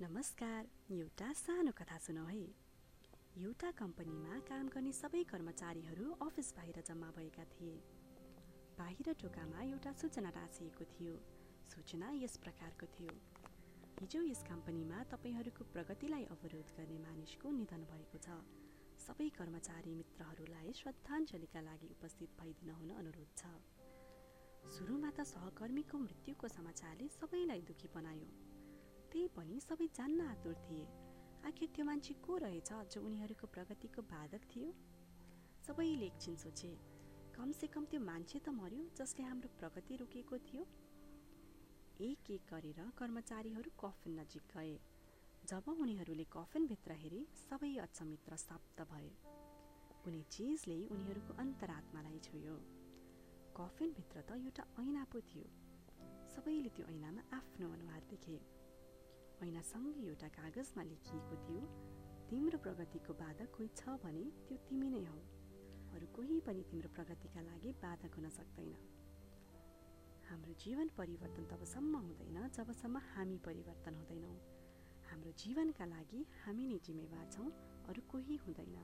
नमस्कार एउटा सानो कथा सुनौ है। एउटा कम्पनीमा काम गर्ने सबै कर्मचारीहरू अफिस बाहिर जम्मा भएका थिए। बाहिर टोकामा एउटा सूचना टाँसिएको थियो। सूचना यस प्रकारको थियो। हिजो यस कम्पनीमा तपाईँहरूको प्रगतिलाई अवरोध गर्ने मानिसको निधन भएको छ। सबै कर्मचारी मित्रहरूलाई श्रद्धाञ्जलीका लागि उपस्थित भइदिन हुन अनुरोध छ। सुरुमा त सहकर्मीको मृत्युको समाचारले सबैलाई दुखी बनायो। त्यही पनि सबै जान्न आतुर थिए। आखिर त्यो मान्छे को रहेछ जो उनीहरूको प्रगतिको बाधक थियो? सबैले एकछिन सोचे कमसेकम त्यो मान्छे त मर्यो जसले हाम्रो प्रगति रोकेको थियो। एक एक गरेर कर्मचारीहरू कफिन नजिक गए। जब उनीहरूले कफिनभित्र हेरे सबै अचमित्र शब्द भए। कुनै चिजले उनीहरूको अन्तरात्मालाई छोयो। कफिनभित्र त एउटा ऐना पो थियो। सबैले त्यो ऐनामा आफ्नो अनुहार देखे। ऐनासँगै एउटा कागजमा लेखिएको थियो तिम्रो प्रगतिको बाधक कोही छ भने त्यो तिमी नै हौ। अरू कोही पनि तिम्रो प्रगतिका लागि बाधक हुन सक्दैन। हाम्रो जीवन परिवर्तन तबसम्म हुँदैन जबसम्म हामी परिवर्तन हुँदैनौँ। हाम्रो जीवनका लागि हामी नै जिम्मेवार छौँ अरू कोही हुँदैन।